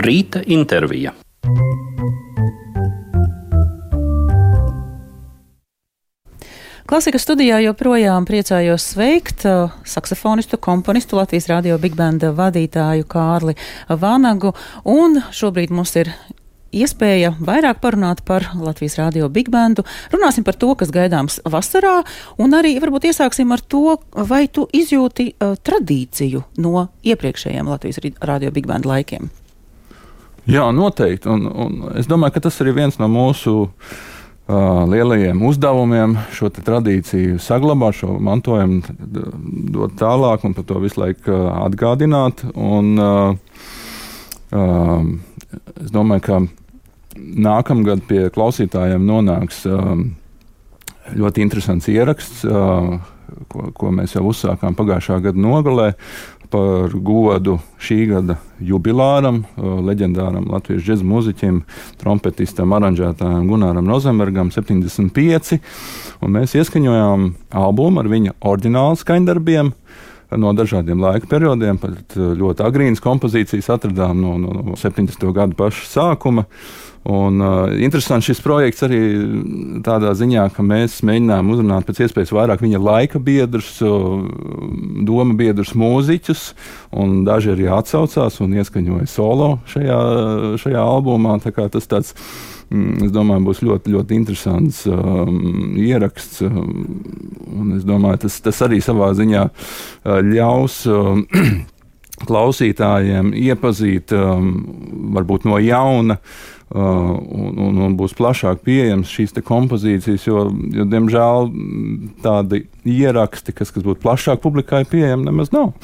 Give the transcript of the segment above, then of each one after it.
Rīta intervija. Klasikas studijā joprojām priecājos sveikt uh, saksofonistu, komponistu, Latvijas radio big banda vadītāju Kārli Vanagu. Un šobrīd mums ir iespēja vairāk parunāt par Latvijas radio big bandu. Runāsim par to, kas gaidāms vasarā, un arī varbūt iesāksim ar to, vai tu izjūti uh, tradīciju no iepriekšējiem Latvijas radio big band laikiem. Jā, noteikti. Un, un es domāju, ka tas ir viens no mūsu uh, lielajiem uzdevumiem šo tradīciju saglabāt, šo mantojumu dot tālāk un par to visu laiku atgādināt. Un, es domāju, ka nākamgad pie klausītājiem nonāks ļoti interesants ieraksts, ko, ko mēs jau uzsākām pagājušā gada nogalē par godu šī gada jubilāram, leģendāram latviešu džēzu mūziķim, trompetistam, aranžētājam Gunāram Rozenbergam, 75. Un mēs ieskaņojām albumu ar viņa oriģinālu skaņdarbiem no dažādiem laika periodiem. Pat ļoti agrīnas kompozīcijas atradām no, no, no 70. gada paša sākuma. Un, uh, interesants šis projekts arī tādā ziņā, ka mēs mēģinām uzrunāt pēc iespējas vairāk viņa laika biedrus, uh, doma biedrus, mūziķus, daži arī atsaucās un ieskaņoja solo šajā, šajā albumā. Tā tas tāds, mm, es domāju, būs ļoti, ļoti interesants um, ieraksts. Um, es domāju, tas, tas arī savā ziņā uh, ļaus. Um, klausītājiem iepazīt um, varbūt no jauna uh, Uh, un, un, un būs plašāk pieejamas šīs kompozīcijas, jo, jo, diemžēl, tādi ieraksti, kas, kas būtu plašāk publikai pieejami, nemaz nav.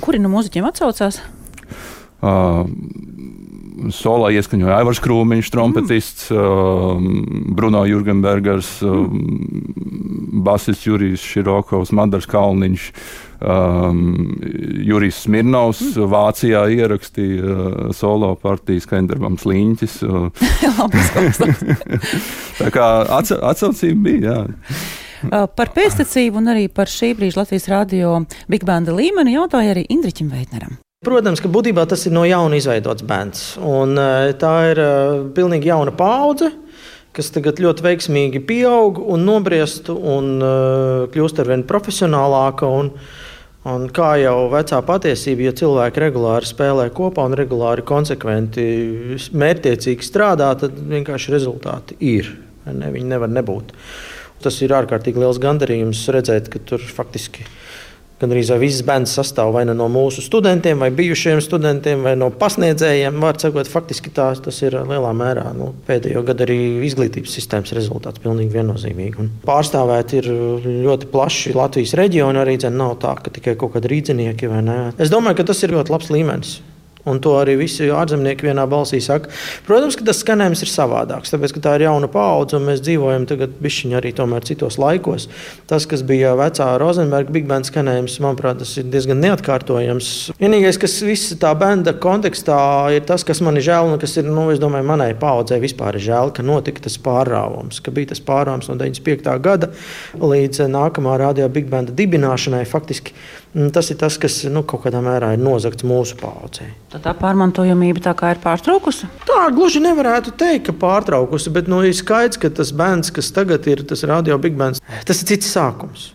Kuri no mūziķiem atsaucās? Uh, Solā ieskaņoja Aivars Krūmiņš, trompetists, mm. uh, Bruno Jurgenbergers, uh, basists Jurijs Širokovs, Madars Kalniņš, um, Jurijs Smirnovs mm. Vācijā ierakstīja uh, solo partijas Kendarbam Sliņķis. Uh. Tā kā atsaucība bija, jā. Uh, par pēctecību un arī par šī brīža Latvijas radio Big Banda līmeni jautāja arī Indriķim Veitneram. Protams, ka būtībā tas ir no jauna izveidots bērns. Un, e, tā ir uh, pilnīgi jauna paudze, kas tagad ļoti veiksmīgi pieaug un nobriest un uh, kļūst ar vien profesionālāka. Un, un kā jau vecā patiesība, ja cilvēki regulāri spēlē kopā un regulāri konsekventi, mērķiecīgi strādā, tad vienkārši rezultāti ir. Ne, viņi nevar nebūt. Tas ir ārkārtīgi liels gandarījums redzēt, ka tur faktiski ir Gan arī visas bērns sastāv vai nu no mūsu studentiem, vai bijušiem studentiem, vai no pasniedzējiem. Vārds sakot, faktiski tā, tas ir lielā mērā nu, pēdējo gadu arī izglītības sistēmas rezultāts. Pilnīgi viennozīmīgi. Un pārstāvēt ir ļoti plaši Latvijas reģioni. Arī dzen, nav tā, ka tikai kaut kādi rīznieki vai nē. Es domāju, ka tas ir ļoti labs līmenis. Un to arī visi ārzemnieki vienā balsī saka. Protams, ka tas skanējums ir savādāks, tāpēc, ka tā ir jauna paudze un mēs dzīvojam tagad bišķiņi arī citos laikos. Tas, kas bija vecā Rozenberga big band skanējums, manuprāt, tas ir diezgan neatkārtojams. Vienīgais, kas visā tā benda kontekstā ir tas, kas man ir žēl un kas ir, nu, es domāju, manai paudzei vispār ir žēl, ka notika tas pārrāvums, ka bija tas pārrāvums no 95. gada līdz nākamā radio big banda dibināšanai. Faktiski mm, tas ir tas, kas nu, kaut kādā mērā ir nozagts mūsu paudzei. Tad tā pārmantojamība tā kā ir pārtraukusi? Tā gluži nevarētu teikt, ka pārtraukusi, bet nu, ir skaidrs, ka tas bērns, kas tagad ir, tas radio big bands, tas ir cits sākums.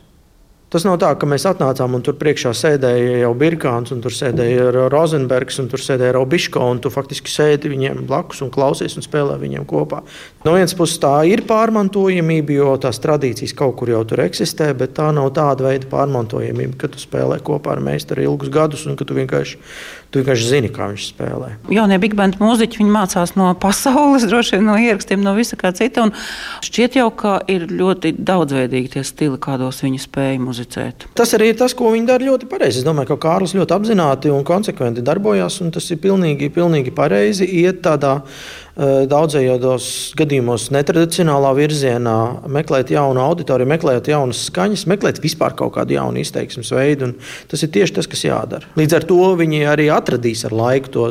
Tas nav tā, ka mēs atnācām un tur priekšā sēdēja jau Birkāns, un tur sēdēja Rozenbergs, un tur sēdēja Robiško, un tu faktiski sēdi viņiem blakus un klausies un spēlē viņiem kopā. No vienas puses tā ir pārmantojamība, jo tās tradīcijas kaut kur jau tur eksistē, bet tā nav tāda veida pārmantojamība, ka tu spēlē kopā ar meistaru ilgus gadus un ka tu vienkārši Tu vienkārši zini, kā viņš spēlē. Jaunie big band mūziķi mācās no pasaules, droši vien no ierakstiem, no visa kā cita. Šķiet jau, ka ir ļoti daudzveidīgi tie stili, kādos viņi spēja muzicēt. Tas arī ir tas, ko viņi dara ļoti pareizi. Es domāju, ka Kārlis ļoti apzināti un konsekventi darbojas, un tas ir pilnīgi, pilnīgi pareizi iet tādā daudzajos gadījumos netradicionālā virzienā, meklēt jaunu auditoriju, meklēt jaunas skaņas, meklēt vispār kaut kādu jaunu izteiksmes veidu. Tas ir tieši tas, kas jādara. Līdz ar to viņi arī atradīs ar laiku to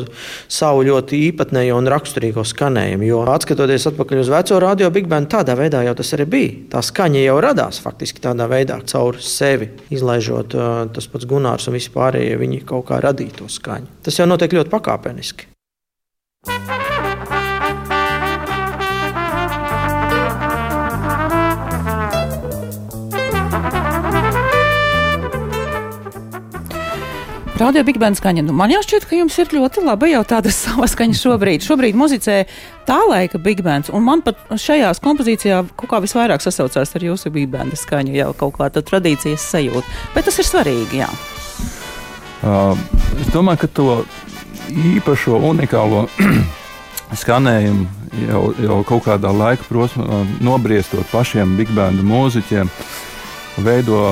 savu ļoti īpatnējo un raksturīgo skanējumu. Jo atskatoties atpakaļ uz veco radio Big Band, tādā veidā jau tas arī bija. Tā skaņa jau radās faktiski tādā veidā, caur sevi izlaižot eh, tas pats Gunārs un visi pārējie. Viņi kaut kā radīja to skaņu. Tas jau notiek ļoti pakāpeniski. Radio Big Band skaņa. Nu, man jau šķiet, ka jums ir ļoti laba jau tāda sava skaņa šobrīd. Šobrīd muzicē tā laika Big Bands, un man pat šajās kompozīcijā kaut kā visvairāk sasaucās ar jūsu Big Band skaņu, jau kaut kā tāda tradīcijas sajūta. Bet tas ir svarīgi, jā. Uh, es domāju, ka to īpašo, unikālo skanējumu jau, jau kaut kādā laika posmā nobriestot pašiem Big Band mūziķiem, veido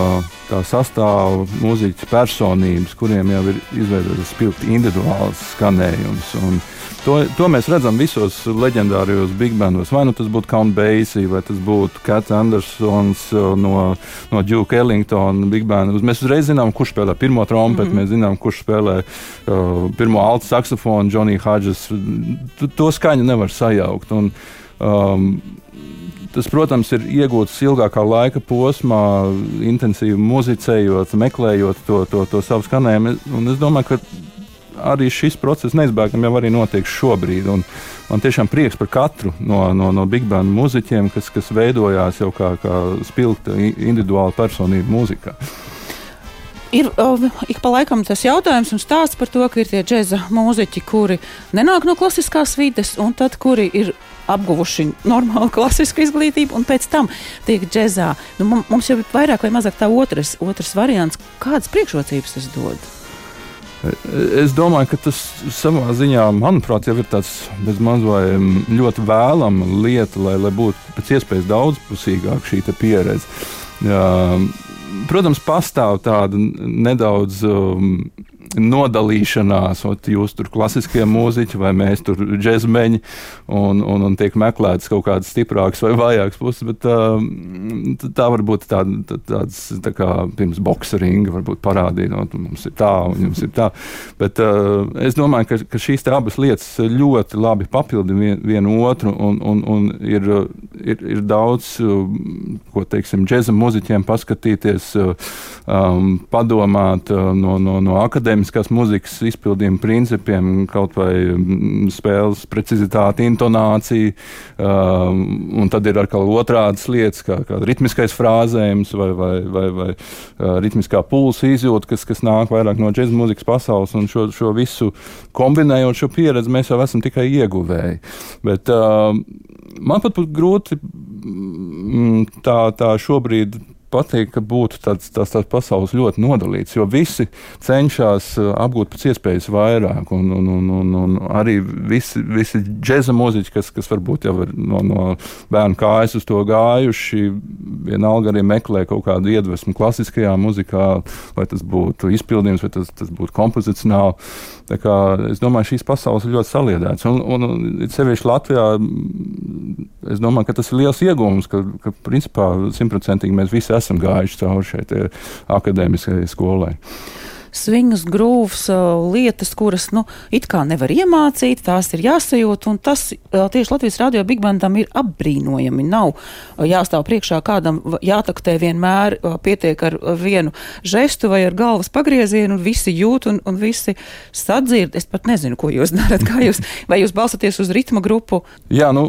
tā sastāv mūziķu personības, kuriem jau ir izveidots spilgti individuāls skanējums. Un to, to mēs redzam visos leģendārajos big bandos. Vai nu tas būtu Count Basie, vai tas būtu Cats Andersons uh, no, no Duke Ellingtona big bandos. Mēs uzreiz zinām, kurš spēlē pirmo trompeti, mm -hmm. mēs zinām, kurš spēlē uh, pirmo altu saksofonu, Johnny Hodges. To skaņu nevar sajaukt. Un, um, Tas, protams, ir iegūts ilgākā laika posmā, intensīvi muzicējot, meklējot to, to, to savu skanējumu. Un es domāju, ka arī šis process neizbēgami jau arī notiek šobrīd. Un man tiešām prieks par katru no, no, no big band muzeķiem, kas, kas veidojās jau kā, kā spilgta individuāla personība mūzikā ir uh, ik pa laikam tas jautājums un stāsts par to, ka ir tie džēza mūziķi, kuri nenāk no klasiskās vides, un tad kuri ir apguvuši normālu klasisku izglītību, un pēc tam tiek džēzā. Nu, mums jau ir vairāk vai mazāk tā otrs, otrs variants. Kādas priekšrocības tas dod? Es domāju, ka tas savā ziņā, manuprāt, jau ir tāds bezmaz vai ļoti vēlama lieta, lai, lai būtu pēc iespējas daudzpusīgāka šī pieredze. Jā, protams, pastāv tāda nedaudz um, nodalīšanās, ot, jūs tur klasiskie mūziķi vai mēs tur džekmeņi, un, un, un tiek meklētas kaut kādas stiprākas vai vājākas puses, bet uh, tā var būt tā, tā, tāds tā kā pirms boxeringa, varbūt parādīt, no, mums ir tā un jums ir tā. Bet uh, es domāju, ka, ka šīs abas lietas ļoti labi papildina vien, vienu otru, un, un, un ir, ir, ir daudz, ko teiksim, džeksa mūziķiem paskatīties, um, padomāt no, no, no akadēmijas akadēmiskās muzikas izpildījuma principiem, kaut vai mm, spēles precizitāte, intonācija, um, un tad ir atkal otrādas lietas, kā, kā ritmiskais frāzējums vai, vai, vai, vai uh, ritmiskā pulsa izjūta, kas, kas nāk vairāk no džēzus muzikas pasaules, un šo, šo visu kombinējot šo pieredzi, mēs jau esam tikai ieguvēji. Bet, uh, man pat būtu grūti mm, tā, tā šobrīd patīk, ka būtu tāds, tāds, tāds pasaules ļoti nodalīts, jo visi cenšas uh, apgūt pēc iespējas vairāk. Un, un, un, un, un arī visi, visi džēza mūziķi, kas, kas varbūt jau ir no, no bērnu kājas uz to gājuši, vienalga arī meklē kaut kādu iedvesmu klasiskajā muzikā, vai tas būtu izpildījums, vai tas, tas būtu kompozicionāli. Es domāju, šīs pasaules ir ļoti saliedētas. Un, un, un sevišķi Latvijā, es domāju, ka tas ir liels iegūms, ka, ka principā simtprocentīgi mēs visi esam esam gājuši cauri šai akadēmiskajai skolai svingas, grūvs, lietas, kuras, nu, it kā nevar iemācīt, tās ir jāsajūt, tas tieši Latvijas radio Big Bandam ir apbrīnojami. Nav jāstāv priekšā kādam jātaktē vienmēr, pietiek ar vienu žestu vai ar galvas pagriezienu, un visi jūt un, un visi sadzird. Es pat nezinu, ko jūs darat, kā jūs, vai jūs balstaties uz ritma grupu. Jā, nu,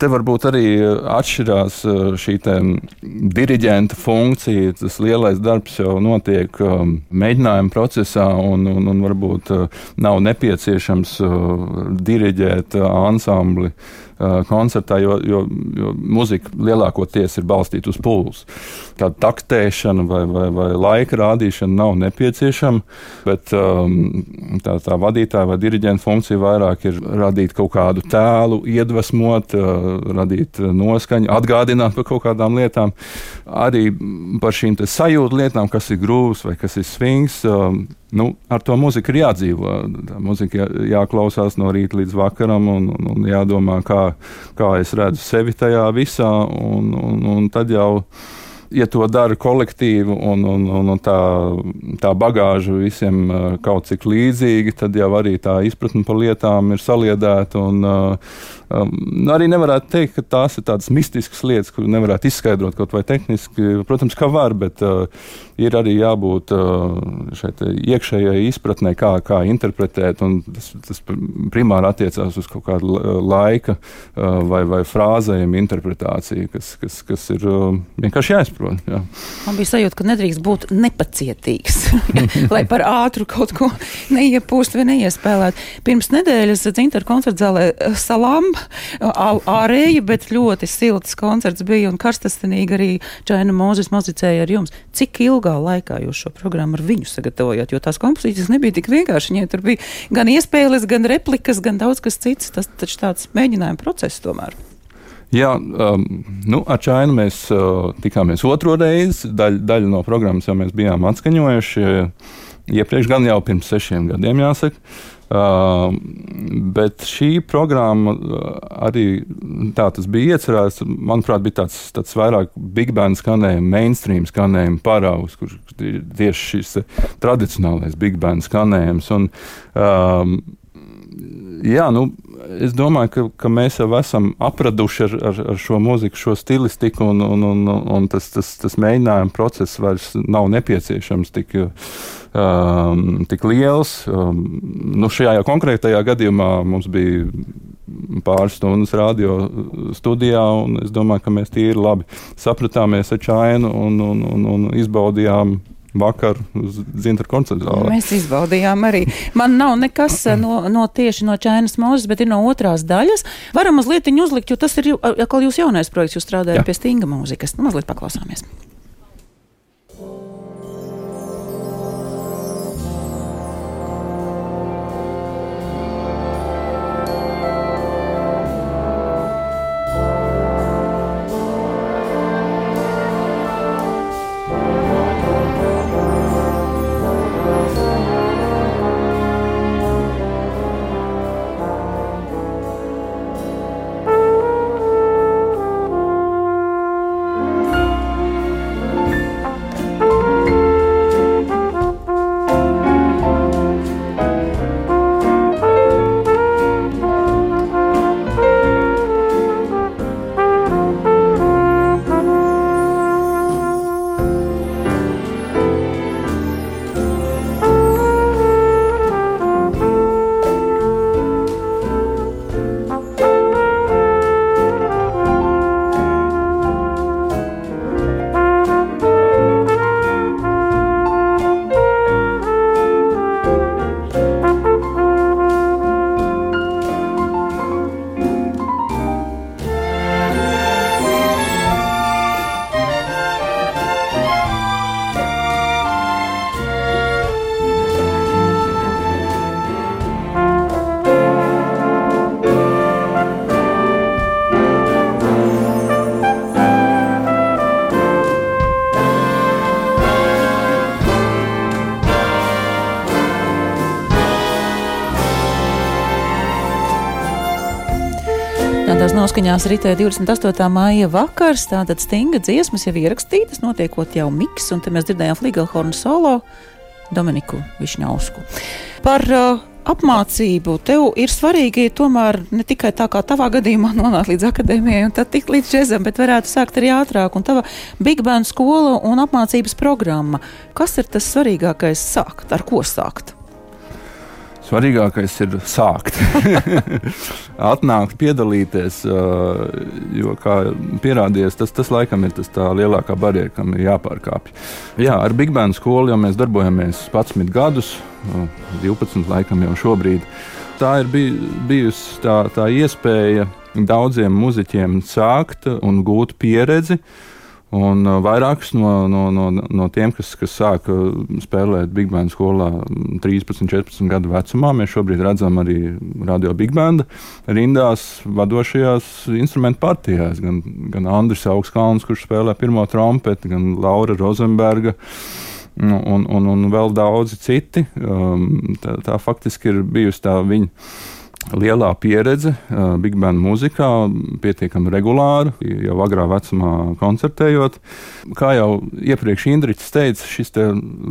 te varbūt arī atšķirās šī diriģenta funkcija, tas lielais darbs jau notiek mēģinājumā mēģinājuma procesā, un, un, un varbūt uh, nav nepieciešams uh, diriģēt uh, ansambli koncertā, jo, jo, jo muzika lielākoties ir balstīta uz pulsu. Tāda taktēšana vai, vai, vai laika rādīšana nav nepieciešama, bet um, tā, tā vadītāja vai diriģenta funkcija vairāk ir radīt kaut kādu tēlu, iedvesmot, uh, radīt noskaņu, atgādināt par kaut kādām lietām. Arī par šīm sajūtu lietām, kas ir grūts vai kas ir svings. Um, nu, ar to mūziku ir jādzīvo. Tā mūzika jā, jāklausās no rīta līdz vakaram, un, un, un jādomā, kā, kā es redzu sevi tajā visā. Un, un, un tad jau ja to dara kolektīvi un, un, un, un tā, tā bagāža visiem kaut cik līdzīga, tad jau arī tā izpratne par lietām ir saliedēta. Un, um, arī nevarētu teikt, ka tās ir tādas mistiskas lietas, kuras nevarētu izskaidrot kaut vai tehniski. Protams, ka var, bet uh, ir arī jābūt uh, šai iekšējai izpratnē, kā, kā interpretēt. Tas, tas primāri attiecās uz kaut kādu laika uh, vai, vai frāzējumu interpretāciju, kas, kas, kas ir uh, vienkārši jāizprot. Jā. Man bija sajūta, ka nedrīkst būt nepacietīgs, lai par ātru kaut ko neiepūst vai neiespēlēt. Pirms nedēļas Zintra koncerta zālē Ārēja, bet ļoti silts koncerts bija un karstasinīgi arī Čaina Mūzes muzicēja ar jums. Cik ilgā laikā jūs šo programmu ar viņu sagatavojāt? Jo tās kompozīcijas nebija tik vienkārši. Viņai tur bija gan iespējas, gan replikas, gan daudz kas cits. Tas taču tāds mēģinājuma process tomēr. Jā, um, nu, ar Čainu mēs uh, tikāmies otro reizi. Daļa, daļa no programmas jau mēs bijām atskaņojuši. Iepriekš gan jau pirms sešiem gadiem, jāsaka. Uh, bet šī programma uh, arī tā tas bija iecerēts. Manuprāt, bija tāds, tāds vairāk big band skanējuma, mainstream skanējuma paraugs, kurš ir tieši šis tradicionālais big band skanējums. Un, um, jā, nu, es domāju, ka, ka mēs jau esam apraduši ar, ar, ar šo mūziku, šo stilistiku, un, un, un, un tas, tas, tas mēģinājuma process vairs nav nepieciešams tik, um, tik liels. Um, nu, šajā konkrētajā gadījumā mums bija pāris stundas radio studijā, un es domāju, ka mēs tīri labi sapratāmies ar Čainu un, un, un, un izbaudījām vakar uz Zintra koncerta zālē. Mēs izbaudījām arī. Man nav nekas eh, no, no tieši no Čainas mūzes, bet ir no otrās daļas. Varam mazliet uzlikt, jo tas ir atkal jūsu jaunais projekts, jūs strādājat Jā. pie stinga mūzikas. Nu, mazliet paklausāmies. Tādās noskaņās ritē 28. māja vakars, tātad stinga dziesmas jau ierakstītas, notiekot jau miks, un te mēs dzirdējām Fligelhornu solo Dominiku Višņausku. Par uh, apmācību tev ir svarīgi tomēr ne tikai tā kā tavā gadījumā nonākt līdz akadēmijai un tad tikt līdz džezam, bet varētu sākt arī ātrāk. Un tava Big Band skola un apmācības programma. Kas ir tas svarīgākais sākt? Ar ko sākt? Svarīgākais ir sākt, atnākt, piedalīties. Jo, kā pierādījies, tas, tas laikam ir tas lielākā barjera, kam ir jāpārkāpj. Jā, ar Big Bang skolu jau mēs darbojamies 11 gadus, 12 laikam jau šobrīd. Tā ir bijusi tā, tā iespēja daudziem muzeķiem sākt un gūt pieredzi. Un uh, vairākus no, no, no, no tiem, kas, kas sāka spēlēt Big Band skolā 13, 14 gadu vecumā, mēs šobrīd redzam arī radio Big Band rindās vadošajās instrumentu partijās. Gan, gan Andris Augskalns, kurš spēlē pirmo trompeti, gan Laura Rozenberga. Nu, un, un, un vēl daudzi citi. Um, tā, tā faktiski ir bijusi tā viņa lielā pieredze uh, big band mūzikā, pietiekami regulāra, jau agrā vecumā koncertējot. Kā jau iepriekš Indričs teica, šis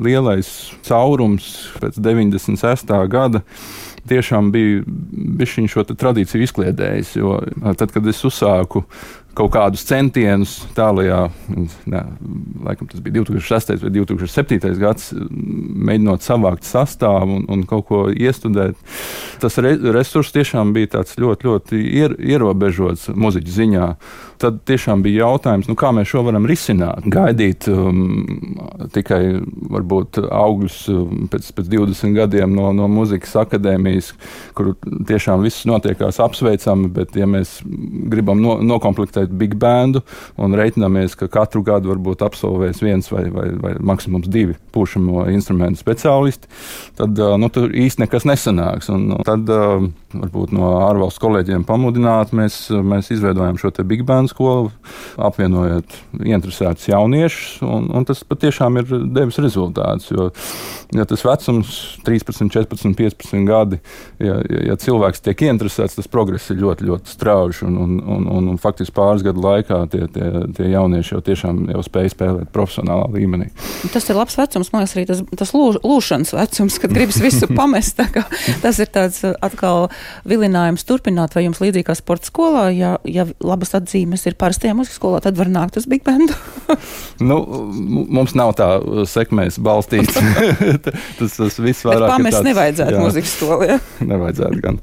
lielais caurums pēc 96. gada tiešām bija bijis šo tradīciju izkliedējis. Jo tad, kad es uzsāku kaut kādus centienus tālākajā, ne, laikam tas bija 2006. vai 2007. gads, mēģinot savākt sastāvu un, un kaut ko iestudēt. Tas re, resurs tiešām bija ļoti, ļoti ier, ierobežots muziķu ziņā. Tad tiešām bija jautājums, nu, kā mēs šo varam risināt. Gaidīt um, tikai varbūt augļus um, pēc, pēc 20 gadiem no, no muzikas akadēmijas, kur tiešām viss notiekās apsveicami, bet ja mēs gribam no, nokomplektēt rekrutēt big bandu un reiķinamies, ka katru gadu varbūt absolvēs viens vai, vai, vai maksimums divi pušamo instrumentu speciālisti, tad nu, tur īsti nekas nesanāks. Un, tad varbūt no ārvalstu kolēģiem pamudināt, mēs, mēs izveidojam šo big band skolu, apvienojot interesētus jauniešus, un, un tas patiešām ir devis rezultātus. Jo, ja tas vecums 13, 14, 15 gadi, ja, ja cilvēks tiek interesēts, tas progress ir ļoti, ļoti strauji un, un, un, un, un faktiski pār pāris gadu laikā tie, tie, tie jaunieši jau tiešām jau spēj spēlēt profesionālā līmenī. Tas ir labs vecums, man liekas, arī tas, tas lūž, lūšanas vecums, kad gribas visu pamest. Tas ir tāds uh, atkal vilinājums turpināt, vai jums līdzīgi kā sporta skolā, ja, ja labas atzīmes ir parastajā muzikas skolā, tad var nākt uz Big Bandu. nu, mums nav tā sekmēs balstīts. tas, tas viss vairāk. Bet pamest tāds, nevajadzētu jā, muzikas skolā. nevajadzētu gan.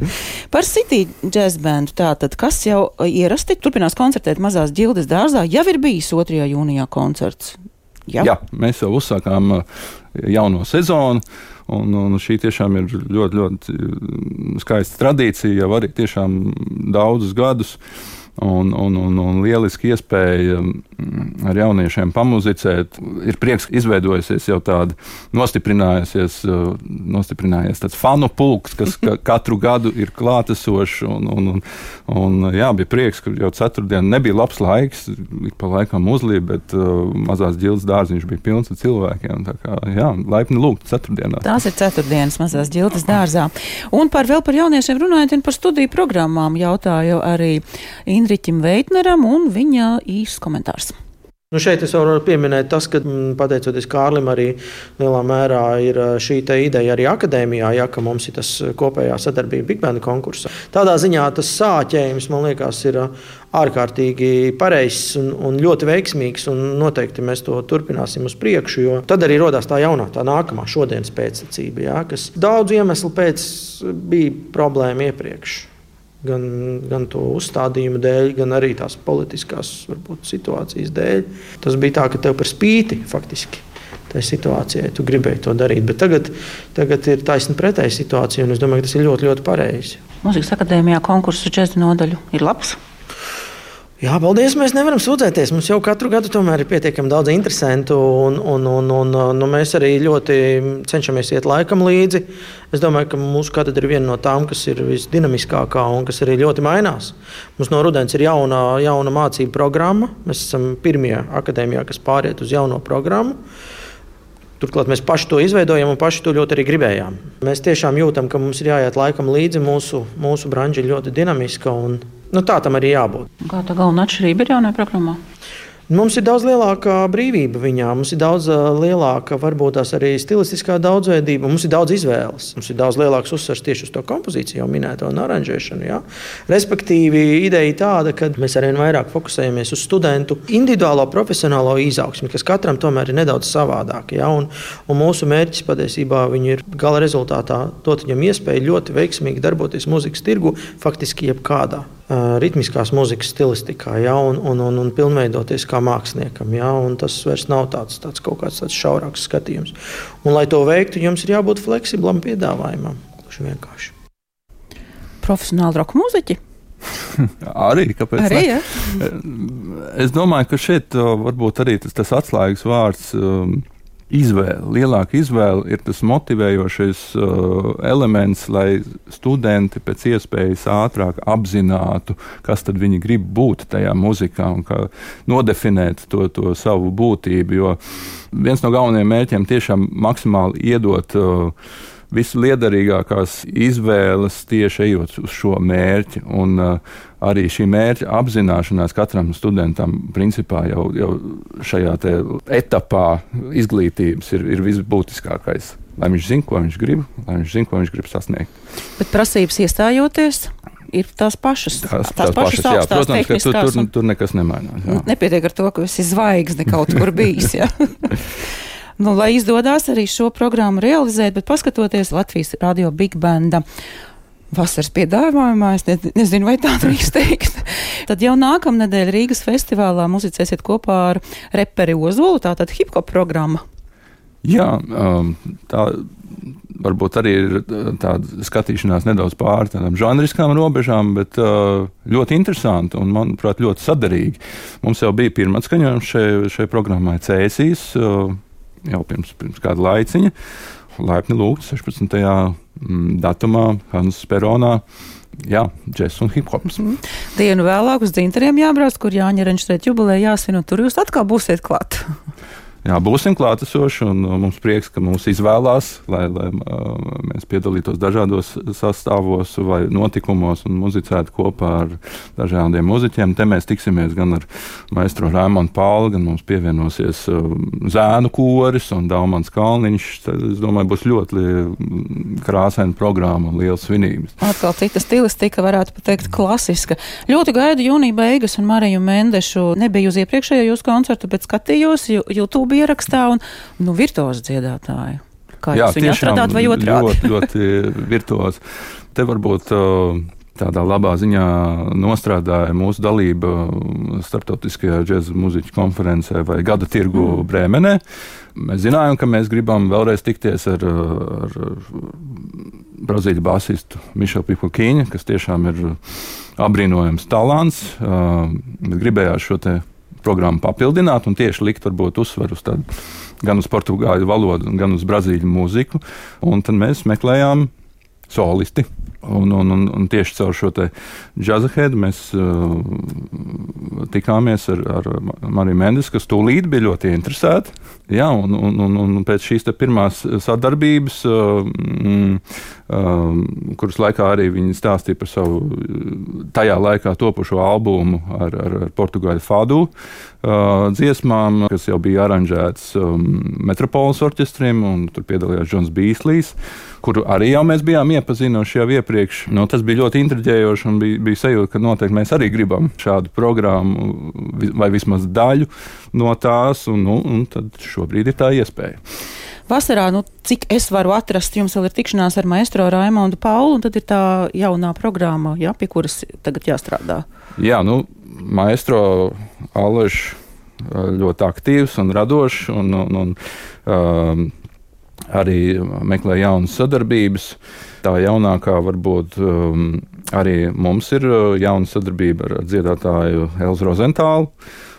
Par City jazz bandu tātad, kas jau ierasti turpinās koncertu koncertēt mazās ģildes dārzā. Jau ir bijis 2. jūnijā koncerts. Ja? Jā, mēs jau uzsākām uh, jauno sezonu. Un, un šī tiešām ir ļoti, ļoti uh, skaista tradīcija, jau arī tiešām daudzus gadus. Un, un, un, un lieliski iespēja mm, ar jauniešiem pamuzicēt. Ir prieks, ka izveidojusies jau tāda nostiprinājusies, uh, nostiprinājies tāds fanu pulks, kas ka katru gadu ir klātesošs. Un, un, un, un, jā, bija prieks, ka jau ceturtdienā nebija labs laiks, ik pa laikam uzlīja, bet uh, mazās ģildes dārziņš bija pilns ar cilvēkiem. Tā kā, jā, laipni lūgt ceturtdienā. Tās ir ceturtdienas mazās ģildes dārzā. Un par vēl par jauniešiem runājot, un par studiju programmām jautāju arī Indra. Indriķim Veitneram un viņa īsts komentārs. Nu šeit es varu pieminēt, tas, ka mm, pateicoties Kārlim, arī lielā mērā ir šī ideja arī akadēmijā, ja ka mums ir tas kopējā sadarbība Big Band konkursā. Tādā ziņā tas sāķējums, man liekas, ir ārkārtīgi pareizs un, un ļoti veiksmīgs. Un noteikti mēs to turpināsim uz priekšu, jo tad arī radās tā jaunā, tā nākamā šodienas pēctecība, ja, kas daudz iemeslu pēc bija problēma iepriekš gan, gan to uzstādījumu dēļ, gan arī tās politiskās varbūt, situācijas dēļ. Tas bija tā, ka tev par spīti faktiski. Tā situācijai tu gribēji to darīt, bet tagad, tagad ir taisnība pretēji situācija, un es domāju, ka tas ir ļoti, ļoti pareizi. Mūzikas akadēmijā konkursu džēzu nodaļu ir labs. Jā, paldies. Mēs nevaram sūdzēties. Mums jau katru gadu ir pietiekami daudz interesantu, un, un, un, un nu, mēs arī ļoti cenšamies iet laikam līdzi. Es domāju, ka mūsu katedra ir viena no tām, kas ir visdinamiskākā un kas arī ļoti mainās. Mums no rudens ir jauna, jauna mācību programma. Mēs esam pirmie akadēmijā, kas pāriet uz jauno programmu. Turklāt mēs paši to izveidojam un paši to ļoti arī gribējām. Mēs tiešām jūtam, ka mums ir jāiet laikam līdzi. Mūsu, mūsu branža ir ļoti dinamiska. Un, Nu, tā tam arī jābūt. Kāda galvenā atšķirība ir jaunajā programmā? Mums ir daudz lielāka brīvība viņā, mums ir daudz lielāka, varbūt tās arī stilistiskā daudzveidība, mums ir daudz izvēles. Mums ir daudz lielāks uzsvers tieši uz to kompozīciju, jau minēto un aranžēšanu. Ja? Respektīvi, ideja ir tāda, ka mēs arvien vairāk fokusējamies uz studentu individuālo profesionālo izaugsmi, kas katram tomēr ir nedaudz savādāk. Ja? Un, un mūsu mērķis patiesībā ir gala rezultātā dot viņam iespēju ļoti veiksmīgi darboties muzikas tirgu, faktiski jebkādā ritmiskās mūzikas stilistikā, ja, un, un, un, un pilnveidoties kā māksliniekam. Ja, tas vairs nav tāds, tāds kaut kāds tāds šaurāks skatījums. Un, lai to veiktu, jums ir jābūt fleksiblam piedāvājumam. Gluži vienkārši. Profesionāli roka mūziķi. arī, kāpēc? Arī, ja? Es domāju, ka šeit varbūt arī tas, tas atslēgas vārds. Um, izvēle, lielāka izvēle ir tas motivējošais uh, elements, lai studenti pēc iespējas ātrāk apzinātu, kas tad viņi grib būt tajā muzikā un kā nodefinēt to, to savu būtību. Jo viens no galvenajiem mērķiem tiešām maksimāli iedot uh, visliederīgākās izvēles tieši ejot uz šo mērķi. Un, uh, arī šī mērķa apzināšanās katram studentam principā jau, jau šajā etapā izglītības ir, ir visbūtiskākais. Lai viņš zinātu, ko viņš grib, lai viņš zinātu, ko viņš grib sasniegt. Bet prasības iestājoties, ir tās pašas. Tās, tās, tās pašas, jā, protams, ka tur, tur, tur nekas nemainās. Jā. Nepietiek ar to, ka esi zvaigzne kaut kur bijis. nu, lai izdodas arī šo programmu realizēt, bet paskatoties Latvijas radio Big Banda vasaras piedāvājumā, es ne, nezinu, vai tā drīkst teikt. Tad jau nākamnedēļ Rīgas festivālā muzicēsiet kopā ar reperi Ozolu, tātad hip hop programma. Jā, um, tā varbūt arī ir uh, tāda skatīšanās nedaudz pāri tādām žanriskām robežām, bet uh, ļoti interesanti un, manuprāt, ļoti saderīgi. Mums jau bija pirmā skaņojums šai, šai programmai Cēsīs uh, jau pirms, pirms kāda laiciņa. Laipni lūgt 16. Mm, datumā Hansa Speronā. Jā, džeks un hip hops. Mm. Dienu vēlāk uz dzinteriem jābrauc, kur Jāņa Renčstrēt jubilē jāsvin, un tur jūs atkal būsiet klāt. Jā, būsim klātesoši, uh, mums prieks, ka mūs izvēlās, lai, lai uh, mēs piedalītos dažādos sastāvos vai notikumos un muzicētu kopā ar dažādiem muzeķiem. Te mēs tiksimies gan ar maestro Raimonu Pālu, gan mums pievienosies uh, Zēnu koris un Daumans Kalniņš. Tad, es domāju, būs ļoti krāsaina programma un liels svinības. Atkal cita stilistika, varētu pateikt, klasiska. Ļoti gaidu jūnija beigas un Mariju Mendešu. Nebija uz iepriekšējo jūsu koncertu, bet skatījos YouTube ierakstā un nu, virtuozi dziedātāji. Kā Jā, jūs viņu atradāt vai otrādi? Ļoti, ļoti virtuozi. Te varbūt tādā labā ziņā nostrādāja mūsu dalība starptautiskajā džēza muziķu konferencē vai gada tirgu mm. Brēmenē. Mēs zinājām, ka mēs gribam vēlreiz tikties ar, ar Brazīļu basistu Mišelu Pipakīņu, kas tiešām ir apbrīnojams talants. Gribējās šo te programmu papildināt un tieši likt varbūt uzsveru uz tādu gan uz portugāļu valodu, gan uz brazīļu mūziku. Un tad mēs meklējām solisti. Un, un, un, un tieši caur šo džēza hedu mēs uh, tikāmies ar, ar Mariju Mendes, kas tūlīt bija ļoti interesēta. Jā, un, un, un, un pēc šīs pirmās sadarbības, uh, mm, uh, kuras laikā arī viņi stāstīja par savu tajā laikā topošo albumu ar, ar, ar portugāļu fadu uh, dziesmām, kas jau bija aranžēts um, Metropoles orķestrim, un tur piedalījās Džons Bīslijs, kuru arī jau mēs bijām iepazinuši jau iepriekš. Nu, tas bija ļoti intriģējoši, un bija, bija sajūta, ka noteikti mēs arī gribam šādu programmu, vai vismaz daļu no tās, un, nu, un tad šobrīd ir tā iespēja. Vasarā, nu, cik es varu atrast, jums vēl ir tikšanās ar maestro Raimondu Paulu, un tad ir tā jaunā programma, ja, pie kuras tagad jāstrādā. Jā, nu, maestro Aleša ļoti aktīvs un radošs, un, un, un um, arī meklē jaunas sadarbības. Tā jaunākā varbūt um, arī mums ir jauna sadarbība ar dziedātāju Elzu Rozentālu.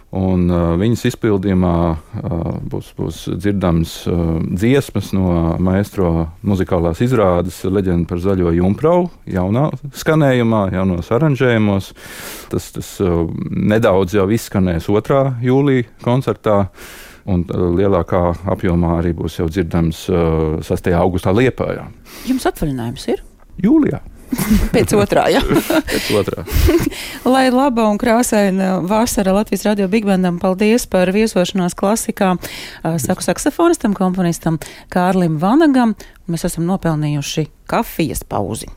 Un, uh, viņas izpildījumā uh, būs, būs dzirdams uh, dziesmas no maestro muzikālās izrādes Leģenda par zaļo jumpravu, jaunā skanējumā, jaunos aranžējumos. Tas, tas uh, nedaudz jau izskanēs 2. jūlijā koncertā. Un uh, lielākā apjomā arī būs jau dzirdams uh, 6. augustā Liepājā. Jums atvaļinājums ir? Jūlijā. Pēc otrā, jā. Pēc otrā. Lai laba un krāsaina vasara Latvijas radio bigbandam, paldies par viesošanās klasikā. Saku saksofonistam, komponistam Kārlim Vanagam. Mēs esam nopelnījuši kafijas pauzi.